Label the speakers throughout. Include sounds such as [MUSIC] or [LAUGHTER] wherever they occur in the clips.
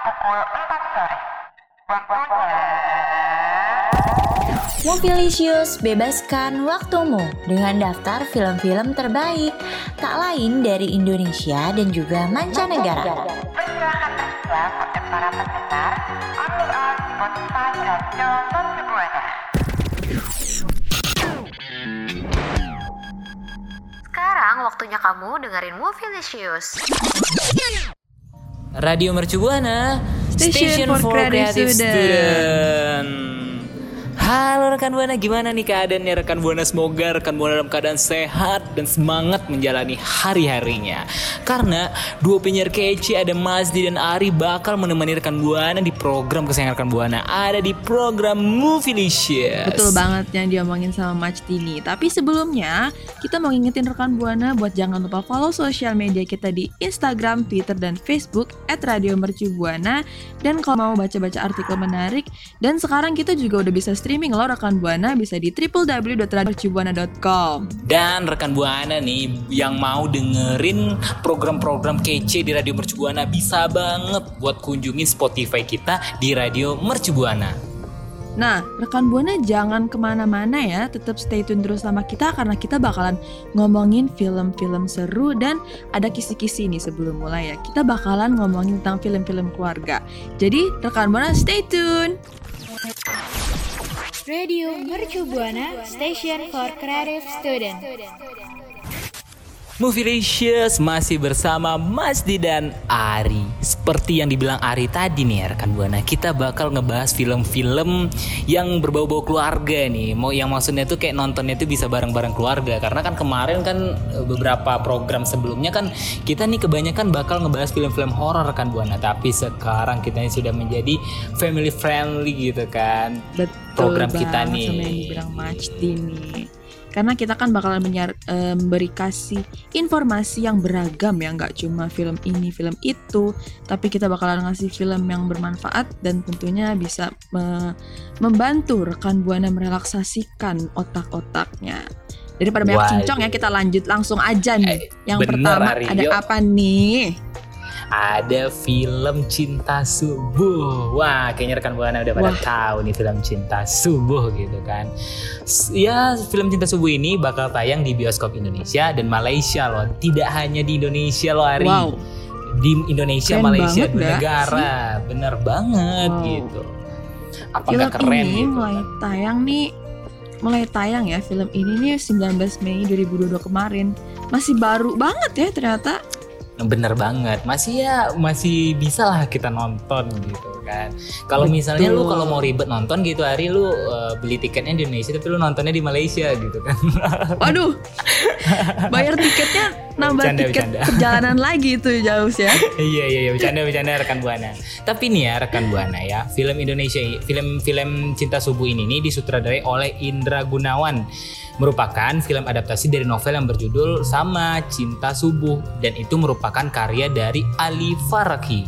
Speaker 1: pukul 4 sore. Waktunya...
Speaker 2: Mobilisius bebaskan waktumu dengan daftar film-film terbaik tak lain dari Indonesia dan juga mancanegara.
Speaker 3: Sekarang waktunya kamu dengerin Movielicious.
Speaker 4: Radio Mercubuana
Speaker 5: Station for Creative Student.
Speaker 4: Halo rekan Buana, gimana nih keadaannya rekan Buana? Semoga rekan Buana dalam keadaan sehat dan semangat menjalani hari-harinya. Karena dua penyiar kece ada Mazdi dan Ari bakal menemani rekan Buana di program kesayangan rekan Buana. Ada di program Movielicious.
Speaker 5: Betul banget yang diomongin sama Match Tini. Tapi sebelumnya, kita mau ngingetin rekan Buana buat jangan lupa follow sosial media kita di Instagram, Twitter, dan Facebook at Radio Mercubuana. Dan kalau mau baca-baca artikel menarik, dan sekarang kita juga udah bisa streaming loh rekan Buana bisa di www.radiomercubuana.com.
Speaker 4: Dan rekan Buana nih yang mau dengerin program-program kece di Radio Mercubuana bisa banget buat kunjungin Spotify kita di Radio Mercubuana.
Speaker 5: Nah, rekan Buana jangan ke mana-mana ya, tetap stay tune terus sama kita karena kita bakalan ngomongin film-film seru dan ada kisi-kisi nih sebelum mulai ya. Kita bakalan ngomongin tentang film-film keluarga. Jadi rekan Buana stay tune.
Speaker 6: Radio Mercu Buana Station for Creative Student.
Speaker 4: Movielicious masih bersama Masdi dan Ari. Seperti yang dibilang Ari tadi nih rekan Buana, kita bakal ngebahas film-film yang berbau-bau keluarga nih. Mau yang maksudnya tuh kayak nontonnya tuh bisa bareng-bareng keluarga. Karena kan kemarin kan eh, beberapa program sebelumnya kan kita nih kebanyakan bakal ngebahas film-film horor rekan Buana. Tapi sekarang kita ini sudah menjadi family friendly gitu kan.
Speaker 5: Betul
Speaker 4: Program kita nih.
Speaker 5: sama yang dibilang Majdi nih. Karena kita kan bakalan menyar, eh, memberi kasih informasi yang beragam ya, nggak cuma film ini, film itu, tapi kita bakalan ngasih film yang bermanfaat dan tentunya bisa me- membantu rekan buana merelaksasikan otak-otaknya. Daripada banyak cincong ya, kita lanjut langsung aja nih.
Speaker 4: Eh,
Speaker 5: yang
Speaker 4: bener,
Speaker 5: pertama
Speaker 4: Ari.
Speaker 5: ada apa nih?
Speaker 4: Ada film Cinta Subuh. Wah, kayaknya rekan Buana udah pada
Speaker 5: Wah.
Speaker 4: tahu nih film Cinta Subuh gitu kan. Ya, film Cinta Subuh ini bakal tayang di bioskop Indonesia dan Malaysia loh. Tidak hanya di Indonesia loh, Ari.
Speaker 5: Wow.
Speaker 4: Di Indonesia,
Speaker 5: Keren
Speaker 4: Malaysia, dua negara. Bener banget
Speaker 5: Wow.
Speaker 4: gitu. Apa
Speaker 5: film
Speaker 4: keren
Speaker 5: ini
Speaker 4: gitu?
Speaker 5: mulai tayang nih mulai tayang ya film ini nih 19 Mei 2022 kemarin masih baru banget ya ternyata
Speaker 4: Bener banget, masih ya masih bisa lah kita nonton gitu kan. Kalau misalnya lu kalau mau ribet nonton gitu hari lu uh, beli tiketnya di Indonesia tapi lu nontonnya di Malaysia gitu kan.
Speaker 5: waduh bayar tiketnya nambah
Speaker 4: Bercanda,
Speaker 5: tiket
Speaker 4: bercanda.
Speaker 5: perjalanan lagi tuh jauh ya [LAUGHS]
Speaker 4: iya iya iya bercanda bercanda rekan buana. Tapi nih ya rekan buana ya film Indonesia film film Cinta Subuh ini nih disutradarai oleh Indra Gunawan merupakan film adaptasi dari novel yang berjudul sama Cinta Subuh dan itu merupakan karya dari Ali Faraki.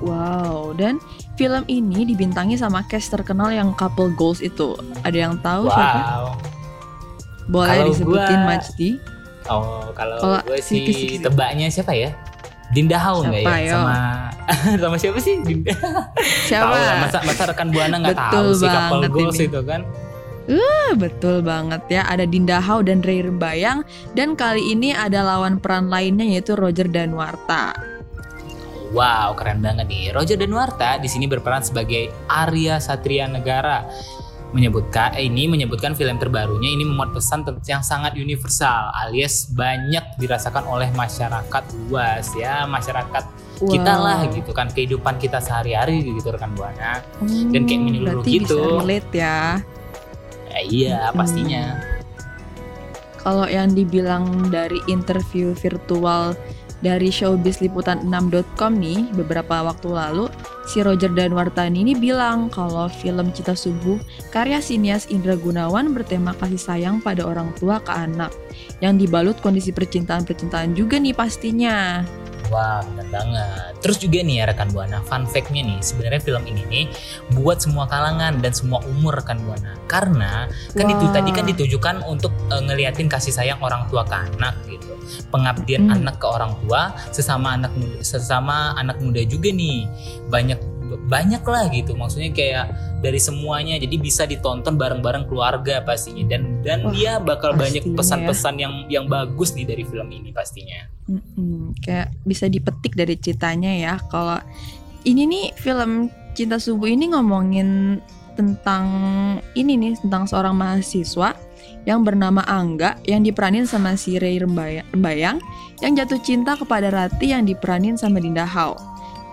Speaker 5: wow dan film ini dibintangi sama cast terkenal yang couple goals itu ada yang tahu siapa
Speaker 4: Wow.
Speaker 5: boleh
Speaker 4: Kalau
Speaker 5: disebutin
Speaker 4: gua-
Speaker 5: Majdi
Speaker 4: Oh, kalau
Speaker 5: Kalau
Speaker 4: gue sih
Speaker 5: sikit.
Speaker 4: tebaknya siapa ya? Dinda Hau nggak
Speaker 5: Siapa,
Speaker 4: ya?
Speaker 5: yo?
Speaker 4: Sama [LAUGHS] sama siapa sih? Dinda.
Speaker 5: siapa
Speaker 4: Tahu lah, masa masa rekan buana nggak tahu sih couple goals
Speaker 5: ini.
Speaker 4: itu kan?
Speaker 5: Ah, betul banget ya ada Dinda Hau dan Ray Rembayang dan kali ini ada lawan peran lainnya yaitu Roger Danwarta
Speaker 4: Wow, keren banget nih. Roger Danwarta di sini berperan sebagai Arya Satria Negara. Menyebutkan eh, ini menyebutkan film terbarunya ini memuat pesan yang sangat universal alias banyak dirasakan oleh masyarakat luas ya, masyarakat kita
Speaker 5: Wow.
Speaker 4: lah gitu kan kehidupan kita sehari-hari gitu rekan buana. Dan kayak
Speaker 5: Hmm,
Speaker 4: menyeluruh gitu.
Speaker 5: bisa relate ya.
Speaker 4: Eh, iya,
Speaker 5: Hmm.
Speaker 4: pastinya.
Speaker 5: Kalau yang dibilang dari interview virtual dari showbizliputan6.com nih beberapa waktu lalu, si Roger Danwartani ini bilang kalau film Cita Subuh karya sinias Indra Gunawan bertema kasih sayang pada orang tua ke anak yang dibalut kondisi percintaan-percintaan juga nih pastinya.
Speaker 4: Wah bener banget. Terus juga nih ya rekan buana, fun fact-nya nih sebenarnya film ini nih buat semua kalangan dan semua umur rekan buana. Karena kan itu
Speaker 5: Wah.
Speaker 4: tadi kan ditujukan untuk eh, ngeliatin kasih sayang orang tua ke anak gitu. Pengabdian
Speaker 5: Hmm.
Speaker 4: anak ke orang tua sesama anak muda, sesama anak muda juga nih. Banyak banyak lah gitu. Maksudnya kayak dari semuanya jadi bisa ditonton bareng-bareng keluarga pastinya dan dan
Speaker 5: Wah,
Speaker 4: dia bakal banyak
Speaker 5: ya.
Speaker 4: pesan-pesan yang yang bagus nih dari film ini pastinya.
Speaker 5: Mm-mm, kayak bisa dipetik dari ceritanya ya kalau ini nih film Cinta Subuh ini ngomongin tentang ini nih tentang seorang mahasiswa yang bernama Angga yang diperanin sama si Ray Rembaya- Rembayang yang jatuh cinta kepada Rati yang diperanin sama Dinda Hao.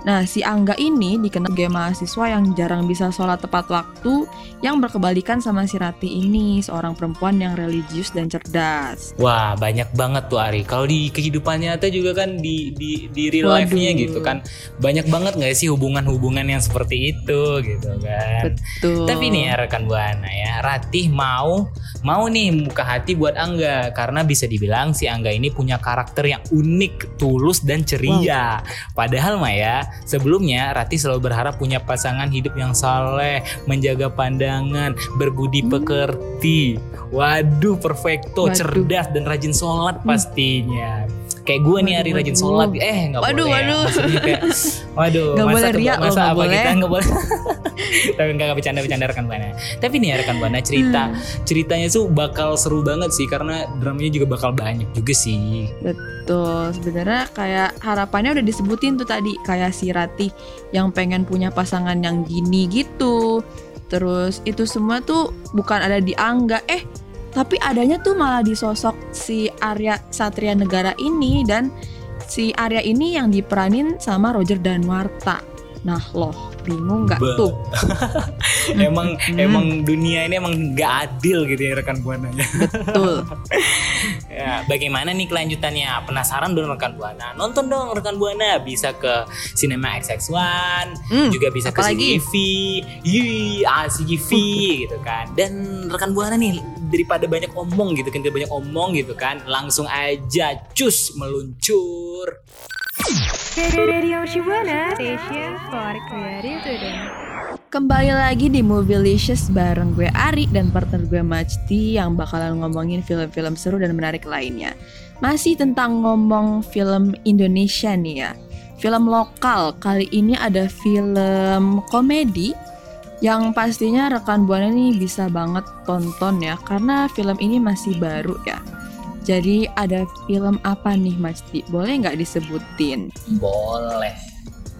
Speaker 5: Nah, si Angga ini dikenal sebagai mahasiswa yang jarang bisa sholat tepat waktu yang berkebalikan sama si Rati ini, seorang perempuan yang religius dan cerdas.
Speaker 4: Wah banyak banget tuh Ari. Kalau di kehidupan nyata juga kan di di di real life-nya gitu kan banyak banget nggak sih hubungan-hubungan yang seperti itu gitu kan.
Speaker 5: Betul.
Speaker 4: Tapi nih ya rekan buana ya, Ratih mau mau nih buka hati buat Angga karena bisa dibilang si Angga ini punya karakter yang unik, tulus dan ceria. Padahal mah ya, sebelumnya Ratih selalu berharap punya pasangan hidup yang saleh, menjaga pandangan, berbudi
Speaker 5: Hmm.
Speaker 4: pekerti. Waduh, perfecto,
Speaker 5: Waduh.
Speaker 4: cerdas dan rajin sholat pastinya. Kayak gue nih
Speaker 5: Waduh,
Speaker 4: Ari rajin sholat, eh nggak boleh. ya.
Speaker 5: waduh.
Speaker 4: Kayak, [LAUGHS] waduh,
Speaker 5: Nggak
Speaker 4: masa
Speaker 5: boleh riak loh, nggak
Speaker 4: apa kita
Speaker 5: boleh.
Speaker 4: nggak boleh? [LAUGHS] Tapi nggak bercanda bercanda rekan buana. Tapi nih ya rekan buana cerita
Speaker 5: Hmm.
Speaker 4: ceritanya tuh bakal seru banget sih karena dramanya juga bakal banyak juga sih.
Speaker 5: Betul, sebenarnya kayak harapannya udah disebutin tuh tadi kayak si Rati yang pengen punya pasangan yang gini gitu. Terus itu semua tuh bukan ada di Angga, eh tapi adanya tuh malah di sosok si Arya Satria Negara ini dan si Arya ini yang diperanin sama Roger Danwarta. Nah loh, bingung nggak tuh? [LAUGHS]
Speaker 4: emang
Speaker 5: Hmm.
Speaker 4: emang dunia ini emang nggak adil gitu ya rekan buana.
Speaker 5: Betul. [LAUGHS]
Speaker 4: ya, bagaimana nih kelanjutannya? Penasaran dong rekan buana? Nonton dong rekan buana. Bisa ke Cinema XX1,
Speaker 5: Hmm,
Speaker 4: juga bisa ke? CGV, Yui, CGV gitu kan. Dan rekan buana nih daripada banyak omong gitu kan, daripada banyak omong gitu kan, langsung aja cus meluncur.
Speaker 6: Radio Shibuana, station for creative student.
Speaker 5: Kembali lagi di Movielicious bareng gue Ari dan partner gue Majdi yang bakalan ngomongin film-film seru dan menarik lainnya. Masih tentang ngomong film Indonesia nih ya. Film lokal, kali ini ada film komedi yang pastinya rekan Buana nih bisa banget tonton ya karena film ini masih baru ya. Jadi ada film apa nih Majdi? Boleh nggak disebutin?
Speaker 4: Boleh.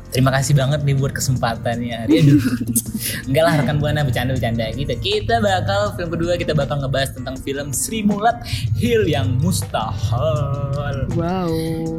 Speaker 4: Terima kasih banget nih buat kesempatannya. Aduh. [LAUGHS] Enggak lah rekan buana bercanda-bercanda gitu. Kita bakal film kedua kita bakal ngebahas tentang film Sri Mulat Hill yang mustahil.
Speaker 5: Wow.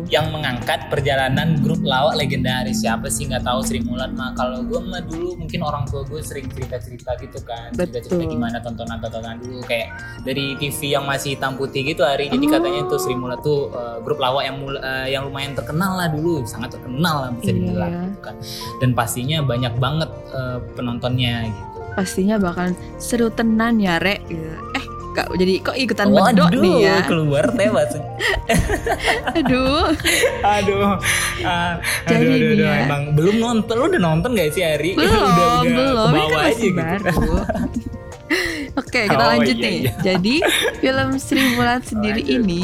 Speaker 4: Yang mengangkat perjalanan grup lawak legendaris. Siapa sih nggak tahu Sri Mulat mah? Kalau gue mah dulu mungkin orang tua gue sering cerita-cerita gitu kan. Cerita-cerita gimana tontonan-tontonan dulu kayak dari TV yang masih hitam putih gitu hari. Jadi
Speaker 5: Oh.
Speaker 4: katanya tuh Sri Mulat tuh eh, grup lawak yang eh, yang lumayan terkenal lah dulu, sangat terkenal lah bisa
Speaker 5: Iya.
Speaker 4: dibilang gitu kan. Dan pastinya banyak banget eh, penontonnya gitu.
Speaker 5: pastinya bakalan seru tenan ya rek gitu. eh gak jadi kok ikutan medok
Speaker 4: Waduh,
Speaker 5: nih ya
Speaker 4: keluar tewas. [LAUGHS]
Speaker 5: aduh
Speaker 4: aduh. Ah,
Speaker 5: Jadi
Speaker 4: aduh, aduh, aduh,
Speaker 5: ya.
Speaker 4: emang belum nonton. Lu udah nonton gak sih Ari?
Speaker 5: belum [LAUGHS]
Speaker 4: udah, udah
Speaker 5: belum ini kan
Speaker 4: aja
Speaker 5: masih
Speaker 4: gitu.
Speaker 5: baru [LAUGHS] oke kita
Speaker 4: Oh,
Speaker 5: lanjut
Speaker 4: iya,
Speaker 5: nih
Speaker 4: iya.
Speaker 5: jadi film Sri Mulat sendiri
Speaker 4: Lanjut.
Speaker 5: ini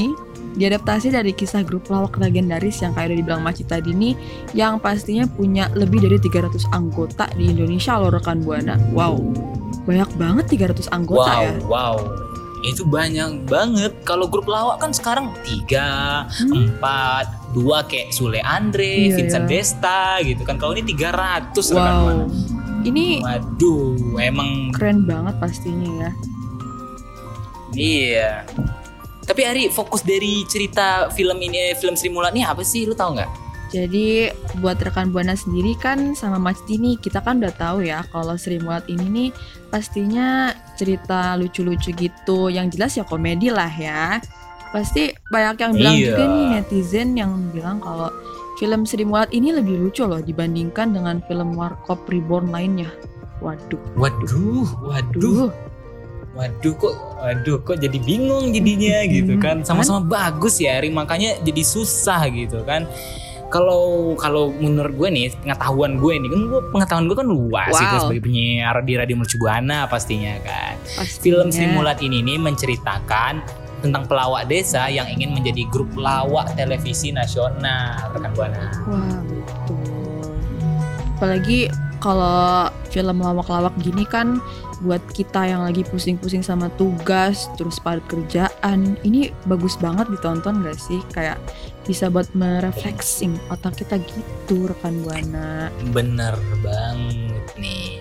Speaker 5: diadaptasi dari kisah grup lawak legendaris yang kayak udah dibilang Maci tadi nih yang pastinya punya lebih dari 300 anggota di Indonesia loh rekan Buana wow banyak banget 300 anggota
Speaker 4: wow,
Speaker 5: ya
Speaker 4: wow. Itu banyak banget. Kalau grup lawak kan sekarang tiga,
Speaker 5: Hmm.
Speaker 4: empat, dua kayak Sule Andre,
Speaker 5: Iya,
Speaker 4: Vincent
Speaker 5: iya.
Speaker 4: Desta gitu kan. Kalau ini 300 rekan
Speaker 5: wow
Speaker 4: Buana.
Speaker 5: ini
Speaker 4: Waduh, emang
Speaker 5: keren banget pastinya ya
Speaker 4: iya. Tapi Ari, fokus dari cerita film ini, film Sri Mulat ini apa sih? Lu tahu nggak?
Speaker 5: Jadi buat rekan Buana sendiri kan sama Mas Dini kita kan udah tahu ya kalau Sri Mulat ini nih pastinya cerita lucu-lucu gitu yang jelas ya komedi lah ya. Pasti banyak yang bilang
Speaker 4: Iya.
Speaker 5: juga nih netizen yang bilang kalau film Sri Mulat ini lebih lucu loh dibandingkan dengan film Warkop Reborn lainnya. Waduh,
Speaker 4: Waduh, waduh,
Speaker 5: duh,
Speaker 4: waduh kok, waduh kok jadi bingung jadinya gitu kan. Sama-sama bagus ya, Ari. Makanya jadi susah gitu kan. kalau kalau menurut gue nih pengetahuan gue nih kan gue pengetahuan gue kan luas
Speaker 5: Wow.
Speaker 4: itu sebagai penyiar di radio Mercu Buana pastinya kan.
Speaker 5: Pastinya.
Speaker 4: Film Sri Mulat ini nih menceritakan tentang pelawak desa yang ingin menjadi grup pelawak televisi nasional rekan buana.
Speaker 5: Betul. Apalagi kalau film lawak-lawak gini kan buat kita yang lagi pusing-pusing sama tugas terus padat kerjaan ini bagus banget ditonton gak sih kayak bisa buat merefreshing otak kita gitu rekan buana
Speaker 4: Bener banget nih.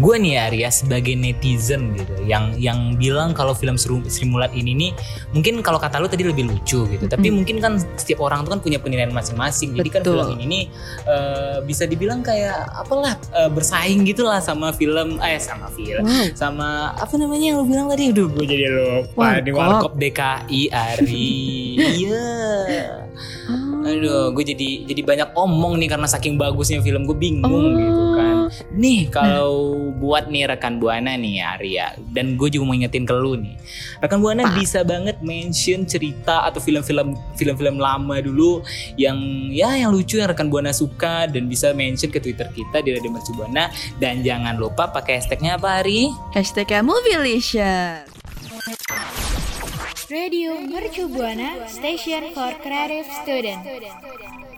Speaker 4: Gue nih Arya sebagai netizen gitu yang yang bilang kalau film Sri Mulat ini nih mungkin kalau kata lu tadi lebih lucu gitu. Tapi mungkin kan setiap orang tuh kan punya penilaian masing-masing. Jadi kan film ini nih eh, bisa dibilang kayak apalah eh, bersaing gitulah sama film eh sama film
Speaker 5: wow
Speaker 4: sama apa namanya yang lu bilang tadi aduh gue jadi lupa di
Speaker 5: Warkop.
Speaker 4: DKI Ari [LAUGHS] iya
Speaker 5: Ah.
Speaker 4: Aduh gue jadi jadi banyak omong nih karena saking bagusnya film. Gue bingung
Speaker 5: Oh.
Speaker 4: gitu kan. Nih kalau buat nih rekan buana nih Arya dan gue juga mau ingetin ke lu nih. Rekan buana
Speaker 5: Apa?
Speaker 4: bisa banget mention cerita atau film-film film-film lama dulu yang ya yang lucu yang rekan buana suka dan bisa mention ke twitter kita di Radio Mercu Buana. Dan jangan lupa pakai hashtagnya apa Ari?
Speaker 5: Hashtagnya Movielicious
Speaker 6: Radio Mercu Buana Station for Creative Student.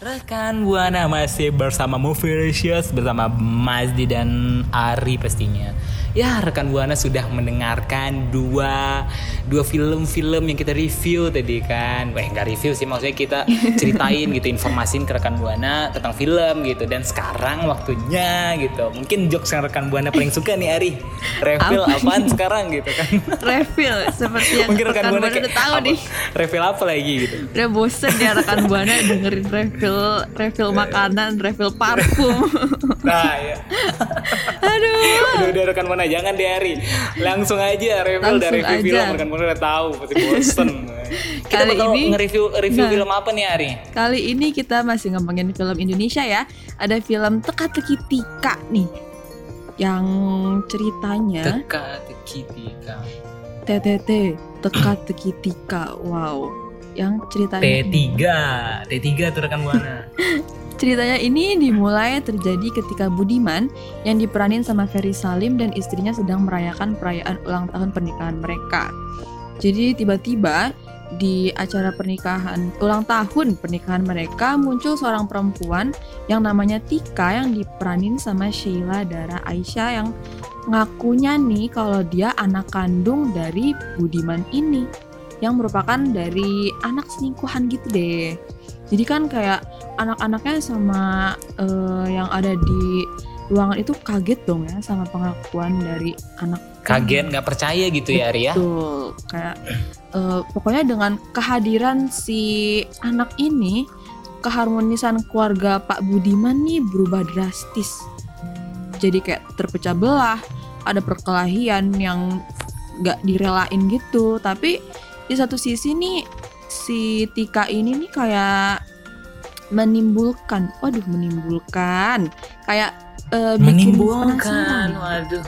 Speaker 4: Rekan Buana masih bersama Movielicious bersama Mazdi dan Ari pastinya. Ya rekan Buana sudah mendengarkan dua dua film-film yang kita review tadi kan. Wah nggak review sih maksudnya kita ceritain gitu informasin ke rekan Buana tentang film gitu. Dan sekarang waktunya gitu. Mungkin jokes yang rekan Buana paling suka nih Ari. Reveal
Speaker 5: Apa
Speaker 4: apaan sekarang gitu kan.
Speaker 5: refill seperti yang
Speaker 4: Mungkin rekan
Speaker 5: rekan
Speaker 4: Buana
Speaker 5: udah tahu nih
Speaker 4: Reveal apa lagi gitu.
Speaker 5: udah bosen ya rekan buana dengerin refill refill makanan refill parfum [LAUGHS]
Speaker 4: Nah ya. [LAUGHS]
Speaker 5: aduh
Speaker 4: udah udah rekan mana jangan di hari langsung aja review
Speaker 5: Langsung
Speaker 4: dari review
Speaker 5: aja.
Speaker 4: film rekan mana udah tahu pasti bosen [LAUGHS] kita
Speaker 5: Kali
Speaker 4: bakal
Speaker 5: ini-
Speaker 4: nge-review review
Speaker 5: Nah.
Speaker 4: film apa nih Ari
Speaker 5: Kali ini kita masih ngomongin film Indonesia ya. Ada film Teka-teki Tika nih. Yang ceritanya
Speaker 4: teka teki tika
Speaker 5: TTT Teka-teki Tika. Wow. Yang ceritanya
Speaker 4: T3 T3 tuh rekan buana. [LAUGHS]
Speaker 5: Ceritanya ini dimulai terjadi ketika Budiman yang diperanin sama Ferry Salim dan istrinya sedang merayakan perayaan ulang tahun pernikahan mereka. Jadi tiba-tiba di acara pernikahan ulang tahun pernikahan mereka muncul seorang perempuan yang namanya Tika yang diperanin sama Sheila Dara Aisyah yang ngakunya nih kalau dia anak kandung dari Budiman ini yang merupakan dari anak selingkuhan gitu deh. Jadi kan kayak anak-anaknya sama eh, yang ada di ruangan itu kaget dong ya sama pengakuan dari anak
Speaker 4: kaget nggak percaya gitu ya Ari ya
Speaker 5: Betul. Kayak eh, pokoknya dengan kehadiran si anak ini keharmonisan keluarga Pak Budiman nih berubah drastis. Jadi kayak terpecah belah, ada perkelahian yang nggak direlain gitu. Tapi di satu sisi nih si Tika ini nih kayak menimbulkan, waduh menimbulkan kayak eh, bikin penasaran,
Speaker 4: waduh.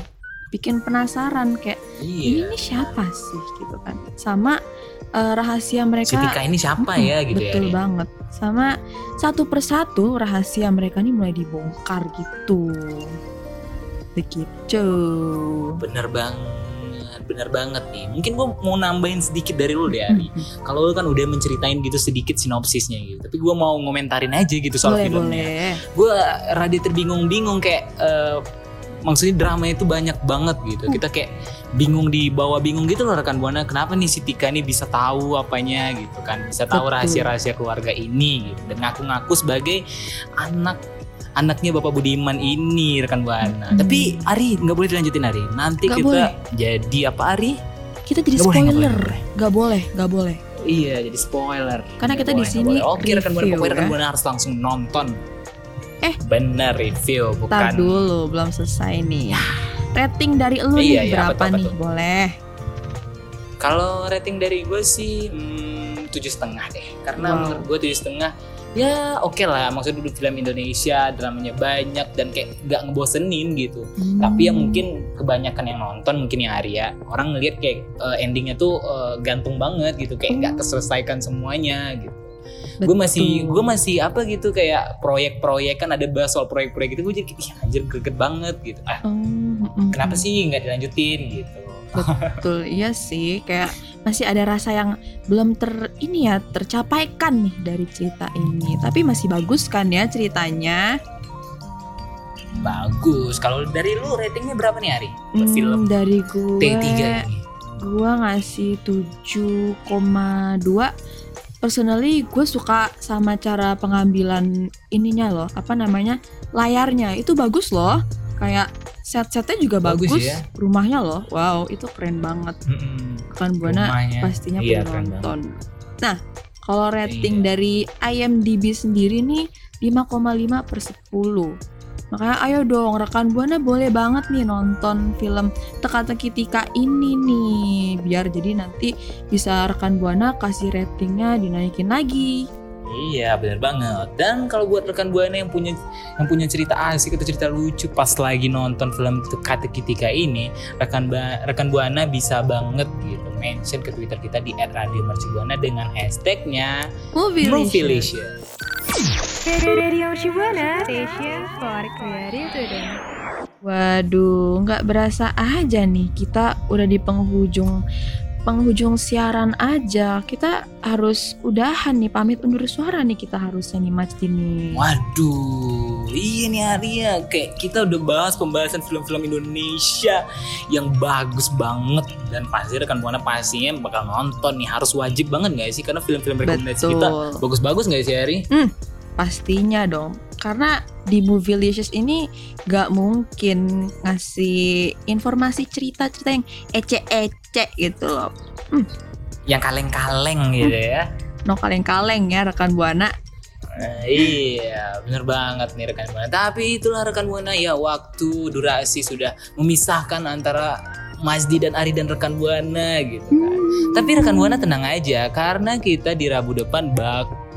Speaker 5: Bikin penasaran kayak ini
Speaker 4: iya
Speaker 5: nih siapa sih? Gitu kan. Sama eh, rahasia mereka
Speaker 4: si Tika ini siapa ya
Speaker 5: Mm-mm,
Speaker 4: gitu ya?
Speaker 5: betul banget. Sama satu persatu rahasia mereka nih mulai dibongkar gitu. Begitu.
Speaker 4: Bener banget bener banget nih. Mungkin gua mau nambahin sedikit dari lu deh Ari.
Speaker 5: Mm-mm.
Speaker 4: kalau lu kan udah menceritain gitu sedikit sinopsisnya gitu tapi gua mau ngomentarin aja gitu soal
Speaker 5: boleh
Speaker 4: filmnya. gue rada terbingung-bingung kayak eh, maksudnya drama itu banyak banget gitu.
Speaker 5: Hmm.
Speaker 4: kita kayak bingung di bawah bingung gitu loh rekan buana. Kenapa nih si Tika ini bisa tahu apanya gitu kan? Bisa tahu rahasia-rahasia keluarga ini gitu. Dan ngaku-ngaku sebagai anak anaknya Bapak Budiman ini rekan buana.
Speaker 5: Hmm.
Speaker 4: tapi Ari nggak boleh dilanjutin Ari. Nanti
Speaker 5: Nggak
Speaker 4: kita
Speaker 5: boleh.
Speaker 4: jadi apa Ari?
Speaker 5: Kita jadi
Speaker 4: nggak
Speaker 5: spoiler.
Speaker 4: boleh,
Speaker 5: nggak boleh boleh.
Speaker 4: Iya jadi spoiler.
Speaker 5: Karena
Speaker 4: Nggak
Speaker 5: kita di
Speaker 4: boleh,
Speaker 5: sini
Speaker 4: nggak boleh. oke rekan buana
Speaker 5: review,
Speaker 4: pokoknya rekan
Speaker 5: ya.
Speaker 4: buana harus langsung nonton.
Speaker 5: Eh.
Speaker 4: bener review bukan
Speaker 5: Ntar dulu belum selesai nih. Rating dari lu
Speaker 4: Iya,
Speaker 5: nih
Speaker 4: iya,
Speaker 5: berapa
Speaker 4: betul,
Speaker 5: nih? boleh.
Speaker 4: Kalau rating dari gue sih hmm, tujuh setengah deh, karena
Speaker 5: Wow.
Speaker 4: menurut gue tujuh setengah ya oke lah. Maksudnya dulu film Indonesia dramanya banyak dan kayak gak ngebosenin gitu.
Speaker 5: Hmm.
Speaker 4: Tapi yang mungkin kebanyakan yang nonton mungkin yang Arya orang ngelihat kayak eh, endingnya tuh eh, gantung banget gitu, kayak
Speaker 5: Hmm.
Speaker 4: nggak terselesaikan semuanya gitu. gue masih gue masih apa gitu kayak proyek-proyek kan ada bahas soal proyek-proyek gitu gue jadi ih anjir greget banget gitu ah
Speaker 5: mm-mm.
Speaker 4: kenapa sih nggak dilanjutin gitu
Speaker 5: Betul, iya sih. Kayak masih ada rasa yang belum ter ini ya tercapai kan nih dari cerita ini. Tapi masih bagus kan ya ceritanya.
Speaker 4: bagus. Kalau dari lu ratingnya berapa nih Ari? Buat
Speaker 5: Hmm,
Speaker 4: film
Speaker 5: dari gue
Speaker 4: T3 ini
Speaker 5: Gua ngasih 7,2 Personally gue suka sama cara pengambilan ininya loh Apa namanya layarnya. Itu bagus loh. Kayak set-setnya juga
Speaker 4: Bagus
Speaker 5: bagus,
Speaker 4: ya.
Speaker 5: Rumahnya loh Wow itu keren banget
Speaker 4: Mm-mm.
Speaker 5: Kan Buana
Speaker 4: Rumahnya.
Speaker 5: pastinya
Speaker 4: Iya,
Speaker 5: perlu
Speaker 4: keren
Speaker 5: nonton Nah kalau rating
Speaker 4: Iya.
Speaker 5: dari IMDb sendiri nih 5,5 per 10 Makanya ayo dong rekan Buana boleh banget nih nonton film Teka-teki Tika ini nih Biar jadi nanti bisa rekan Buana kasih ratingnya dinaikin lagi
Speaker 4: Iya bener banget Dan kalau buat rekan buana yang punya yang punya cerita asik atau cerita lucu pas lagi nonton film Teka Teki Tika ini rekan ba- rekan buana bisa banget gitu mention ke Twitter kita di @radiomercubuana dengan hashtagnya
Speaker 5: Movie
Speaker 4: Movielicious.
Speaker 6: Radio Station for Creative.
Speaker 5: Waduh, nggak berasa aja nih kita udah di penghujung penghujung siaran aja. Kita harus udahan nih pamit undur suara nih kita harusnya nih Mas Dini.
Speaker 4: Waduh, iya nih Arya, kayak kita udah bahas pembahasan film-film Indonesia yang bagus banget dan pasti rekan buana pastinya bakal nonton nih harus wajib banget nggak sih karena film-film rekomendasi kita
Speaker 5: Betul.
Speaker 4: bagus-bagus nggak sih Ari?
Speaker 5: Pastinya dong. Karena di Movielicious ini gak mungkin ngasih informasi cerita-cerita yang ece-ece gitu loh.
Speaker 4: Yang kaleng-kaleng gitu ya.
Speaker 5: No kaleng-kaleng ya rekan Buana.
Speaker 4: Nah, iya, bener banget nih rekan buana. Tapi itulah rekan buana ya waktu durasi sudah memisahkan antara Masdi dan Ari dan rekan buana gitu kan. Tapi rekan buana tenang aja karena kita di Rabu depan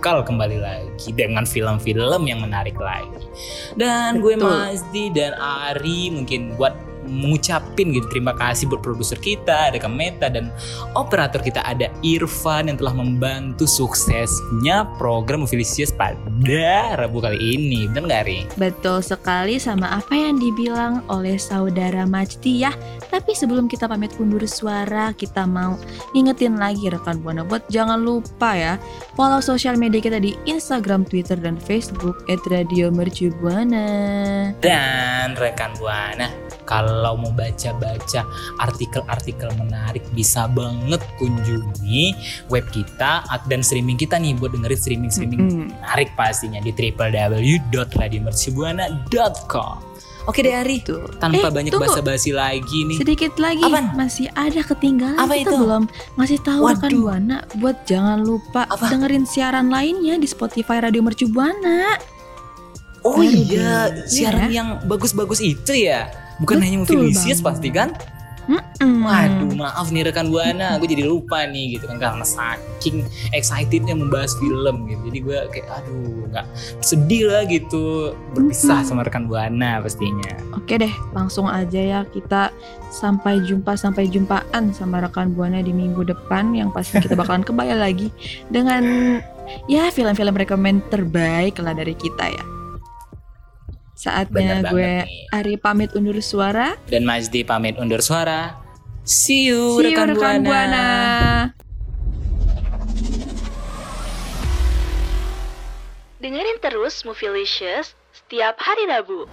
Speaker 4: bakal kembali lagi dengan film-film yang menarik lagi. Dan gue
Speaker 5: Betul.
Speaker 4: Masdi dan Ari mungkin buat mengucapin gitu terima kasih buat produser kita ada Kameta dan operator kita ada Irfan yang telah membantu suksesnya program Movilisius pada Rabu kali ini bener gak Ri?
Speaker 5: Betul sekali sama apa yang dibilang oleh saudara Majdi ya. Tapi sebelum kita pamit undur suara, kita mau ngingetin lagi rekan Buana buat jangan lupa ya follow sosial media kita di Instagram, Twitter, dan Facebook @radiomercubuana.
Speaker 4: Dan rekan Buana, kalau mau baca-baca artikel-artikel menarik bisa banget kunjungi web kita dan streaming kita nih buat dengerin streaming-streaming
Speaker 5: Mm-mm.
Speaker 4: menarik pastinya di www.radiomercubuana.com. Oke deh Ari,
Speaker 5: Tuh.
Speaker 4: tanpa
Speaker 5: Eh,
Speaker 4: banyak
Speaker 5: tunggu.
Speaker 4: basa-basi lagi nih.
Speaker 5: Sedikit lagi
Speaker 4: Apaan?
Speaker 5: masih ada ketinggalan
Speaker 4: Apa
Speaker 5: kita
Speaker 4: itu?
Speaker 5: belum ngasih tahu rekan
Speaker 4: Waduh.
Speaker 5: Buana buat jangan lupa
Speaker 4: Apa?
Speaker 5: dengerin siaran lainnya di Spotify Radio Mercu Buana.
Speaker 4: Oh
Speaker 5: Aduh,
Speaker 4: iya,
Speaker 5: iya
Speaker 4: siaran
Speaker 5: ya.
Speaker 4: yang bagus-bagus itu ya. Bukan hanya
Speaker 5: Betul
Speaker 4: Movilisius
Speaker 5: banget.
Speaker 4: pasti kan?
Speaker 5: Mm-mm.
Speaker 4: Waduh, maaf nih rekan buana, gue jadi lupa nih gitu kan karena saking excitednya membahas film gitu. Jadi gue kayak aduh nggak sedih lah gitu berpisah
Speaker 5: Mm-mm.
Speaker 4: sama rekan buana pastinya.
Speaker 5: Oke deh, langsung aja ya kita sampai jumpa sampai jumpaan sama rekan buana di minggu depan yang pasti kita bakalan [LAUGHS] kembali lagi dengan ya film-film rekomend terbaik lah dari kita ya. Saatnya
Speaker 4: Bener
Speaker 5: gue
Speaker 4: nih.
Speaker 5: Ari pamit undur suara.
Speaker 4: Dan Majdi pamit undur suara. See you,
Speaker 5: See you
Speaker 4: rekan,
Speaker 5: rekan
Speaker 4: buana.
Speaker 5: buana.
Speaker 6: Dengerin terus Movielicious setiap hari Rabu.